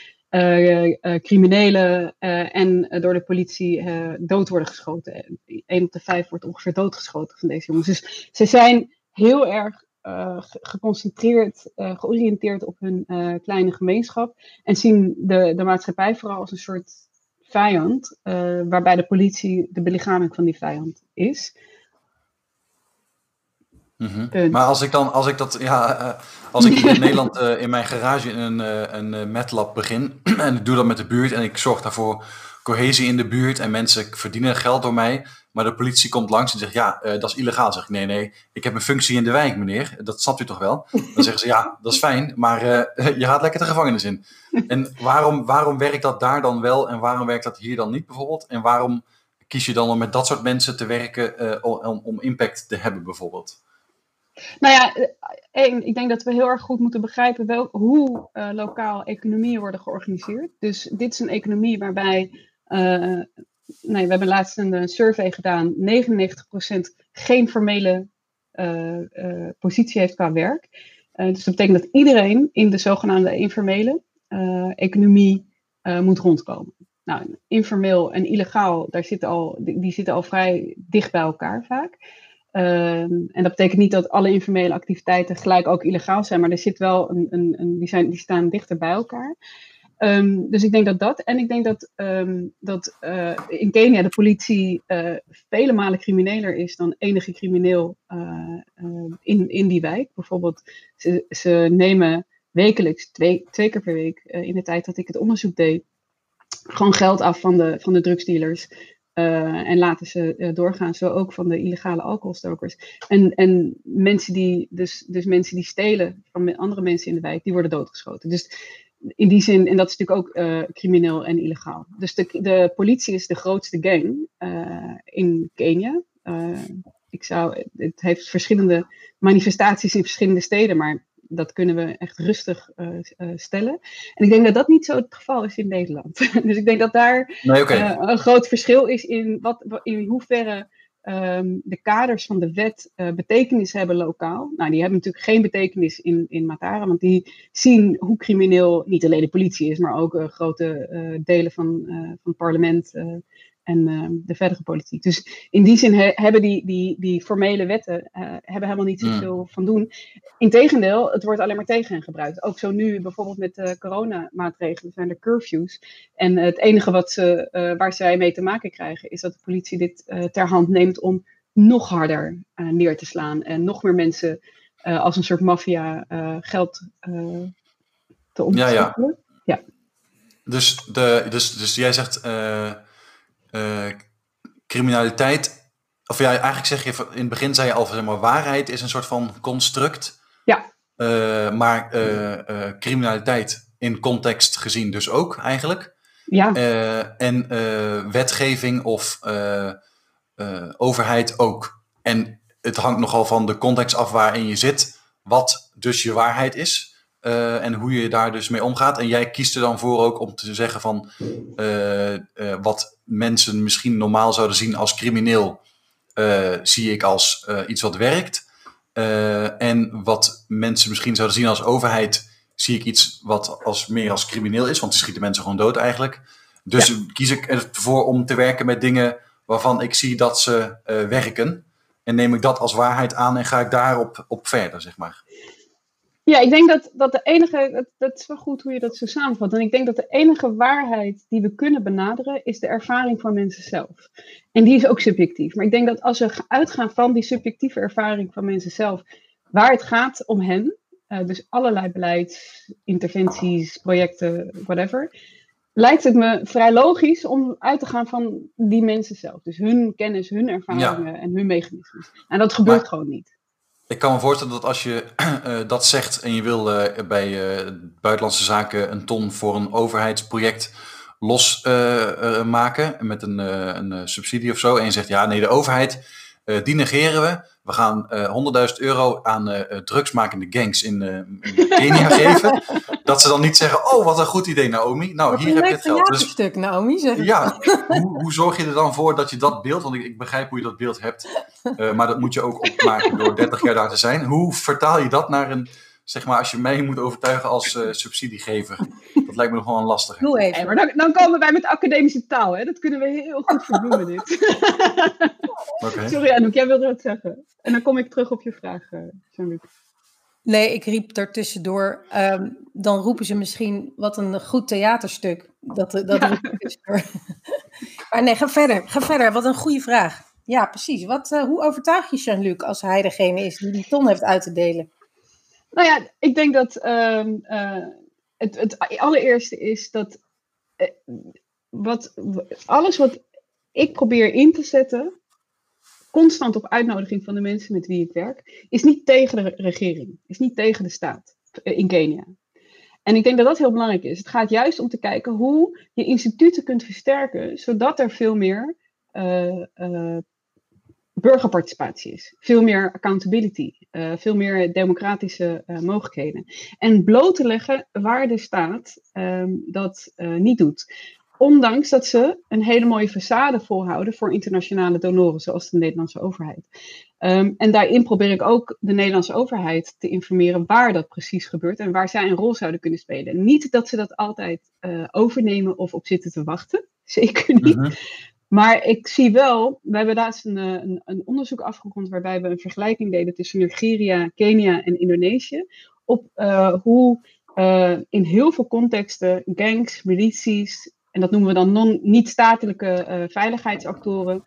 criminelen uh, en door de politie dood worden geschoten. Een op de vijf wordt ongeveer doodgeschoten van deze jongens. Dus ze zijn heel erg geconcentreerd, georiënteerd op hun kleine gemeenschap. En zien de, de maatschappij vooral als een soort vijand, waarbij de politie de belichaming van die vijand is. Mm -hmm. Maar als ik dan, als ik dat, ja, uh, als ik in Nederland uh, in mijn garage een, uh, een MATLAB begin en ik doe dat met de buurt en ik zorg daarvoor cohesie in de buurt en mensen verdienen geld door mij, maar de politie komt langs en zegt ja, dat is illegaal. zeg ik nee, nee, ik heb een functie in de wijk, meneer, dat snapt u toch wel? Dan zeggen ze ja, dat is fijn, maar je gaat lekker de gevangenis in. En waarom, waarom werkt dat daar dan wel en waarom werkt dat hier dan niet bijvoorbeeld? En waarom kies je dan om met dat soort mensen te werken om, om impact te hebben bijvoorbeeld? Nou ja, één, ik denk dat we heel erg goed moeten begrijpen wel, hoe uh, lokaal economieën worden georganiseerd. Dus dit is een economie waarbij uh, nee, we hebben laatst een, survey gedaan. 99% geen formele positie heeft qua werk. dus dat betekent dat iedereen in de zogenaamde informele economie moet rondkomen. Nou, informeel en illegaal, daar zitten al, die, die zitten al vrij dicht bij elkaar vaak. Ehm, en dat betekent niet dat alle informele activiteiten gelijk ook illegaal zijn, maar er zit wel een, een, een die, zijn, die staan dichter bij elkaar. Ehm, dus ik denk dat dat. En ik denk dat, um, dat uh, in Kenia de politie uh, vele malen crimineler is dan enige crimineel uh, in, in die wijk. Bijvoorbeeld, ze, ze nemen wekelijks, twee, twee keer per week, in de tijd dat ik het onderzoek deed, gewoon geld af van de, van de drugsdealers. Uh, en laten ze uh, doorgaan, zo ook van de illegale alcoholstokers. En, en mensen die, dus, dus mensen die stelen van andere mensen in de wijk, die worden doodgeschoten. Dus in die zin, en dat is natuurlijk ook uh, crimineel en illegaal. Dus de, de politie is de grootste gang in Kenia. ik zou, het heeft verschillende manifestaties in verschillende steden, maar dat kunnen we echt rustig uh, uh, stellen. En ik denk dat dat niet zo het geval is in Nederland. dus ik denk dat daar nee, okay. uh, een groot verschil is in, wat, in hoeverre um, de kaders van de wet betekenis hebben lokaal. Nou, die hebben natuurlijk geen betekenis in, in Matara, want die zien hoe crimineel niet alleen de politie is, maar ook grote delen van, van het parlement en uh, de verdere politiek. Dus in die zin he, hebben die, die, die formele wetten uh, hebben helemaal niet zoveel mm. van doen. Integendeel, het wordt alleen maar tegen hen gebruikt. Ook zo nu bijvoorbeeld met de coronamaatregelen zijn er curfews. En het enige wat ze, uh, waar zij mee te maken krijgen is dat de politie dit ter hand neemt om nog harder neer te slaan. En nog meer mensen als een soort maffia geld te omzetten. Ja, ja. ja. Dus, de, dus, dus jij zegt uh, criminaliteit. Of ja, eigenlijk zeg je in het begin zei je al, zeg maar, waarheid is een soort van construct. Ja. Uh, maar uh, criminaliteit in context gezien dus ook eigenlijk. Ja. en wetgeving of overheid ook. En het hangt nogal van de context af waarin je zit, wat dus je waarheid is. Uh, en hoe je daar dus mee omgaat. En jij kiest er dan voor ook om te zeggen van uh, uh, wat mensen misschien normaal zouden zien als crimineel, zie ik als iets wat werkt. en wat mensen misschien zouden zien als overheid, zie ik iets wat als, meer als crimineel is, want die schieten mensen gewoon dood eigenlijk. Dus ja. kies ik ervoor om te werken met dingen waarvan ik zie dat ze werken. En neem ik dat als waarheid aan en ga ik daarop op verder, zeg maar. Ja, ik denk dat, dat de enige, dat, dat is wel goed hoe je dat zo samenvat. En ik denk dat de enige waarheid die we kunnen benaderen, is de ervaring van mensen zelf. En die is ook subjectief. Maar ik denk dat als we uitgaan van die subjectieve ervaring van mensen zelf, waar het gaat om hen, uh, dus allerlei beleid, interventies, projecten, whatever, lijkt het me vrij logisch om uit te gaan van die mensen zelf. Dus hun kennis, hun ervaringen en hun mechanismes. En dat gebeurt gewoon niet. Ik kan me voorstellen dat als je uh, dat zegt en je wil uh, bij uh, buitenlandse zaken een ton voor een overheidsproject losmaken met een, een subsidie of zo. En je zegt ja, nee, de overheid, die negeren we. We gaan 100.000 euro aan drugsmakende gangs in, in Kenia geven. Dat ze dan niet zeggen, oh wat een goed idee Naomi. Nou, hier heb je het geld. Dus, stuk Naomi, zeg Ja, hoe, hoe, zorg je er dan voor dat je dat beeld, want ik, ik begrijp hoe je dat beeld hebt, uh, maar dat moet je ook opmaken door 30 jaar daar te zijn. Hoe vertaal je dat naar een, zeg maar, als je mij moet overtuigen als uh, subsidiegever? Dat lijkt me nog wel een lastige. Doe even. maar dan, dan, komen wij met academische taal, hè? dat kunnen we heel goed verbloemen dit. okay. Sorry Anouk, jij wilde wat zeggen. En dan kom ik terug op je vraag, uh, Jean-Luc. Nee, ik riep daartussendoor. Um, dan roepen ze misschien wat een goed theaterstuk. Dat, dat ja. maar nee, ga verder. Ga verder. Wat een goede vraag. Ja, precies. Wat, uh, hoe overtuig je Jean-Luc als hij degene is die die ton heeft uit te delen? Nou ja, ik denk dat um, uh, het, het allereerste is dat uh, wat, alles wat ik probeer in te zetten, constant op uitnodiging van de mensen met wie ik werk, is niet tegen de regering, is niet tegen de staat in Kenia. En ik denk dat dat heel belangrijk is. Het gaat juist om te kijken hoe je instituten kunt versterken, zodat er veel meer burgerparticipatie is. Veel meer accountability, uh, veel meer democratische mogelijkheden. En bloot te leggen waar de staat um, dat niet doet ondanks dat ze een hele mooie façade volhouden voor internationale donoren, zoals de Nederlandse overheid. Ehm, en daarin probeer ik ook de Nederlandse overheid te informeren waar dat precies gebeurt en waar zij een rol zouden kunnen spelen. Niet dat ze dat altijd overnemen of op zitten te wachten, zeker niet. Mhm. Maar ik zie wel, we hebben laatst een, een, een, onderzoek afgerond waarbij we een vergelijking deden tussen Nigeria, Kenia en Indonesië. Op uh, hoe uh, in heel veel contexten gangs, milities, en dat noemen we dan non, niet-statelijke veiligheidsactoren,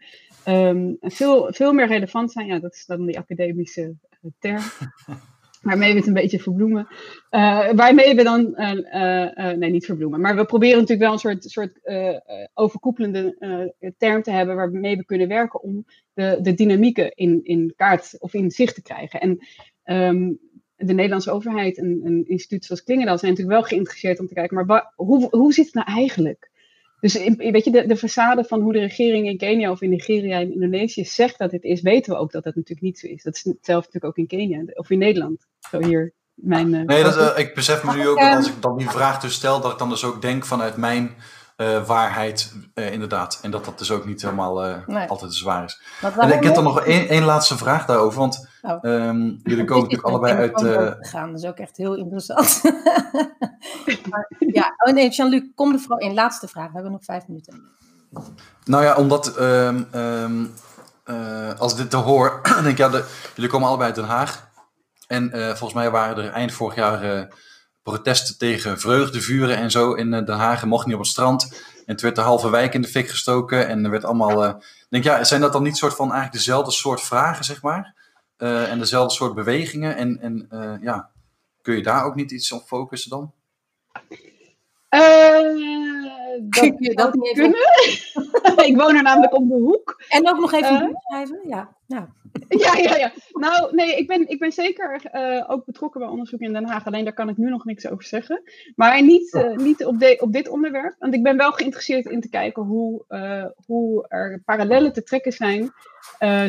um, veel, veel meer relevant zijn. Ja, dat is dan die academische term. waarmee we het een beetje verbloemen. Uh, waarmee we dan, uh, uh, nee niet verbloemen, maar we proberen natuurlijk wel een soort, soort overkoepelende term te hebben waarmee we kunnen werken om de, de dynamieken in, in kaart of in zicht te krijgen. En um, de Nederlandse overheid en een instituut zoals Klingendaal zijn natuurlijk wel geïnteresseerd om te kijken, maar hoe, hoe zit het nou eigenlijk? Dus weet je, de, de façade van hoe de regering in Kenia of in Nigeria en Indonesië zegt dat dit is, weten we ook dat dat natuurlijk niet zo is. Dat is hetzelfde natuurlijk ook in Kenia of in Nederland. Zo hier mijn. Uh, nee, dat, uh, ik besef me nu ook dat als ik dan die vraag dus stel, dat ik dan dus ook denk vanuit mijn uh, waarheid, inderdaad. En dat dat dus ook niet helemaal nee. altijd zwaar is. En ik heb dan nog één, één laatste vraag daarover, want oh. um, jullie komen natuurlijk allebei uit. gaan, dat is ook echt heel interessant. maar, ja, oh nee, Jean-Luc, kom er vooral in. Laatste vraag, we hebben nog vijf minuten. Nou ja, omdat um, um, als ik dit te hoor, denk ik, ja, de, jullie komen allebei uit Den Haag. En uh, volgens mij waren er eind vorig jaar uh, protesten tegen vreugdevuren en zo in uh, Den Haag. mocht niet op het strand. En het werd de halve wijk in de fik gestoken. En er werd allemaal. denk ja, zijn dat dan niet soort van eigenlijk dezelfde soort vragen, zeg maar? en dezelfde soort bewegingen? En, en ja, kun je daar ook niet iets op focussen dan? Dat je dat niet kunnen. ik woon er namelijk op de hoek. En ook nog even uh, schrijven, ja. ja. ja, ja, ja. Nou, nee, ik ben, ik ben zeker uh, ook betrokken bij onderzoek in Den Haag. Alleen daar kan ik nu nog niks over zeggen. Maar niet, uh, niet op, de, op dit onderwerp. Want ik ben wel geïnteresseerd in te kijken hoe, hoe er parallellen te trekken zijn.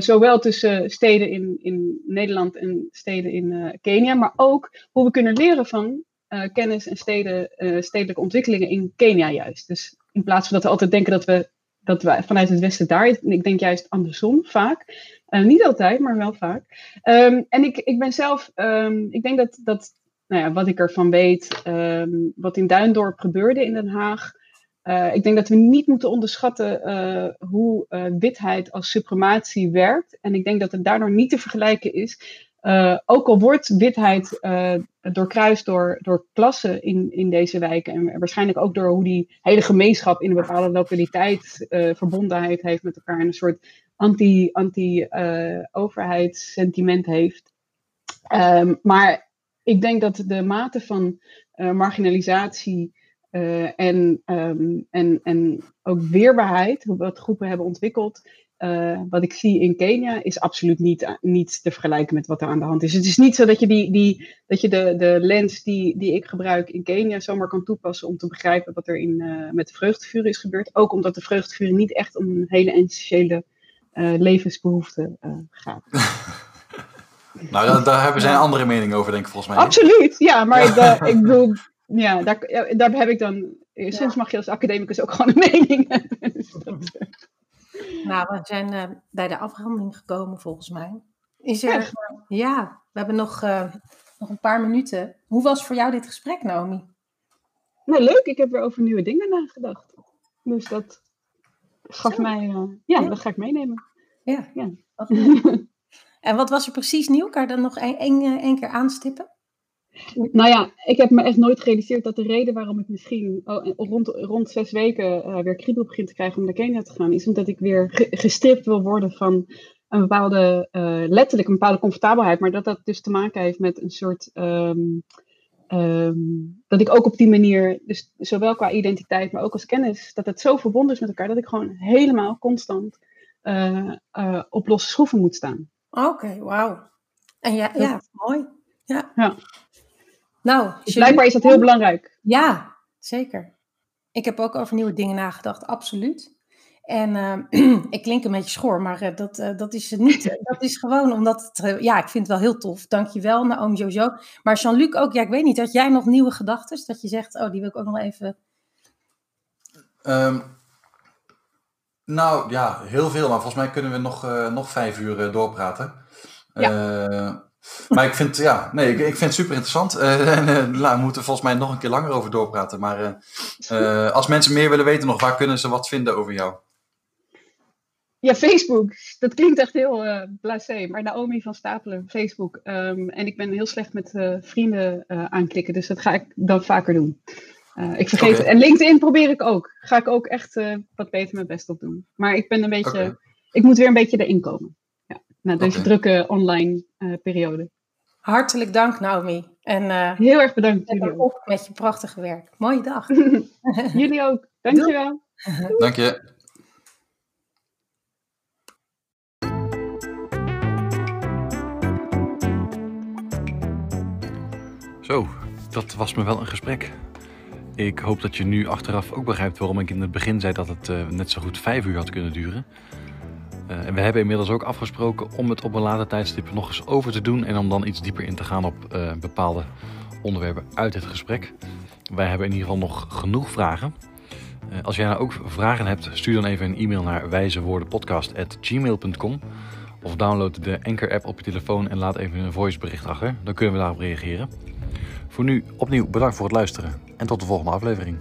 zowel tussen steden in, in Nederland en steden in Kenia. Maar ook hoe we kunnen leren van uh, kennis en uh, stedelijke ontwikkelingen in Kenia juist. Dus in plaats van dat we altijd denken dat we, dat we vanuit het westen daar, ik denk juist andersom vaak. Uh, niet altijd, maar wel vaak. Um, en ik, ik ben zelf, um, ik denk dat, dat nou ja, wat ik ervan weet, um, wat in Duindorp gebeurde in Den Haag. ik denk dat we niet moeten onderschatten hoe witheid als suprematie werkt. En ik denk dat het daardoor niet te vergelijken is uh, ook al wordt witheid uh, doorkruist door, door klassen in, in deze wijken en waarschijnlijk ook door hoe die hele gemeenschap in een bepaalde lokaliteit uh, verbondenheid heeft met elkaar en een soort anti-overheidssentiment anti, heeft. Um, maar ik denk dat de mate van marginalisatie en, um, en, en ook weerbaarheid, wat groepen hebben ontwikkeld, uh, wat ik zie in Kenia is absoluut niet, niet te vergelijken met wat er aan de hand is. Het is niet zo dat je, die, die, dat je de, de lens die, die ik gebruik in Kenia zomaar kan toepassen om te begrijpen wat er in, uh, met de vreugdevuren is gebeurd. Ook omdat de vreugdevuren niet echt om een hele essentiële uh, levensbehoefte gaat. nou, daar, hebben zij een andere mening over, denk ik volgens mij. Absoluut, ja, maar De, ik bedoel, ja, daar, daar heb ik dan. Soms mag je als academicus ook gewoon een mening hebben. Dus dat, nou, we zijn uh, bij de afhandeling gekomen volgens mij. Is er, ja, we hebben nog, uh, nog een paar minuten. Hoe was voor jou dit gesprek, Naomi? Nou, leuk. Ik heb weer over nieuwe dingen nagedacht. Dus dat gaf Zo. mij, uh, ja, ja, dat ga ik meenemen. Ja. ja. en wat was er precies nieuw? Kan je dan nog één keer aanstippen? Nou ja, ik heb me echt nooit gerealiseerd dat de reden waarom ik misschien oh, rond, rond zes weken uh, weer kriebel begin te krijgen om naar Kenia te gaan, is omdat ik weer ge gestript wil worden van een bepaalde, uh, letterlijk een bepaalde comfortabelheid, maar dat dat dus te maken heeft met een soort, um, um, dat ik ook op die manier, dus zowel qua identiteit, maar ook als kennis, dat het zo verbonden is met elkaar, dat ik gewoon helemaal constant uh, op losse schroeven moet staan. Oké, okay, wauw. En ja, ja, mooi. Ja. ja. Nou, dus blijkbaar is dat heel belangrijk. Ja, zeker. Ik heb ook over nieuwe dingen nagedacht, absoluut. En uh, ik klink een beetje schor, maar uh, dat, uh, dat is niet. dat is gewoon omdat het. ja, ik vind het wel heel tof. Dankjewel, Naomi Jojo. Maar Jean-Luc ook, ja, ik weet niet. Had jij nog nieuwe gedachten? Dat je zegt, oh, die wil ik ook nog even. Ehm, nou ja, heel veel. Maar volgens mij kunnen we nog, uh, nog vijf uur uh, doorpraten. Ja. Maar ik vind, ja, nee, ik, ik vind het super interessant. nou, we moeten volgens mij nog een keer langer over doorpraten. Maar als mensen meer willen weten nog, waar kunnen ze wat vinden over jou? Ja, Facebook. Dat klinkt echt heel uh, blasé. Maar Naomi van Stapelen, Facebook. Um, en ik ben heel slecht met uh, vrienden uh, aanklikken. Dus dat ga ik dan vaker doen. ik vergeet okay. het. En LinkedIn probeer ik ook. Ga ik ook echt wat beter mijn best op doen. Maar ik ben een beetje... Okay. Ik moet weer een beetje erin komen. Na deze okay. drukke online periode. Hartelijk dank, Naomi. En, heel erg bedankt. Jullie op met je prachtige werk. Mooie dag. jullie ook. Dankjewel. Dank je. Zo, dat was me wel een gesprek. Ik hoop dat je nu achteraf ook begrijpt waarom ik in het begin zei dat het uh, net zo goed vijf uur had kunnen duren. Uh, en we hebben inmiddels ook afgesproken om het op een later tijdstip nog eens over te doen en om dan iets dieper in te gaan op uh, bepaalde onderwerpen uit het gesprek. Wij hebben in ieder geval nog genoeg vragen. als jij nou ook vragen hebt, stuur dan even een e-mail naar wijzewoordenpodcast.gmail.com of download de Anchor app op je telefoon en laat even een voicebericht achter. Dan kunnen we daarop reageren. Voor nu opnieuw bedankt voor het luisteren en tot de volgende aflevering.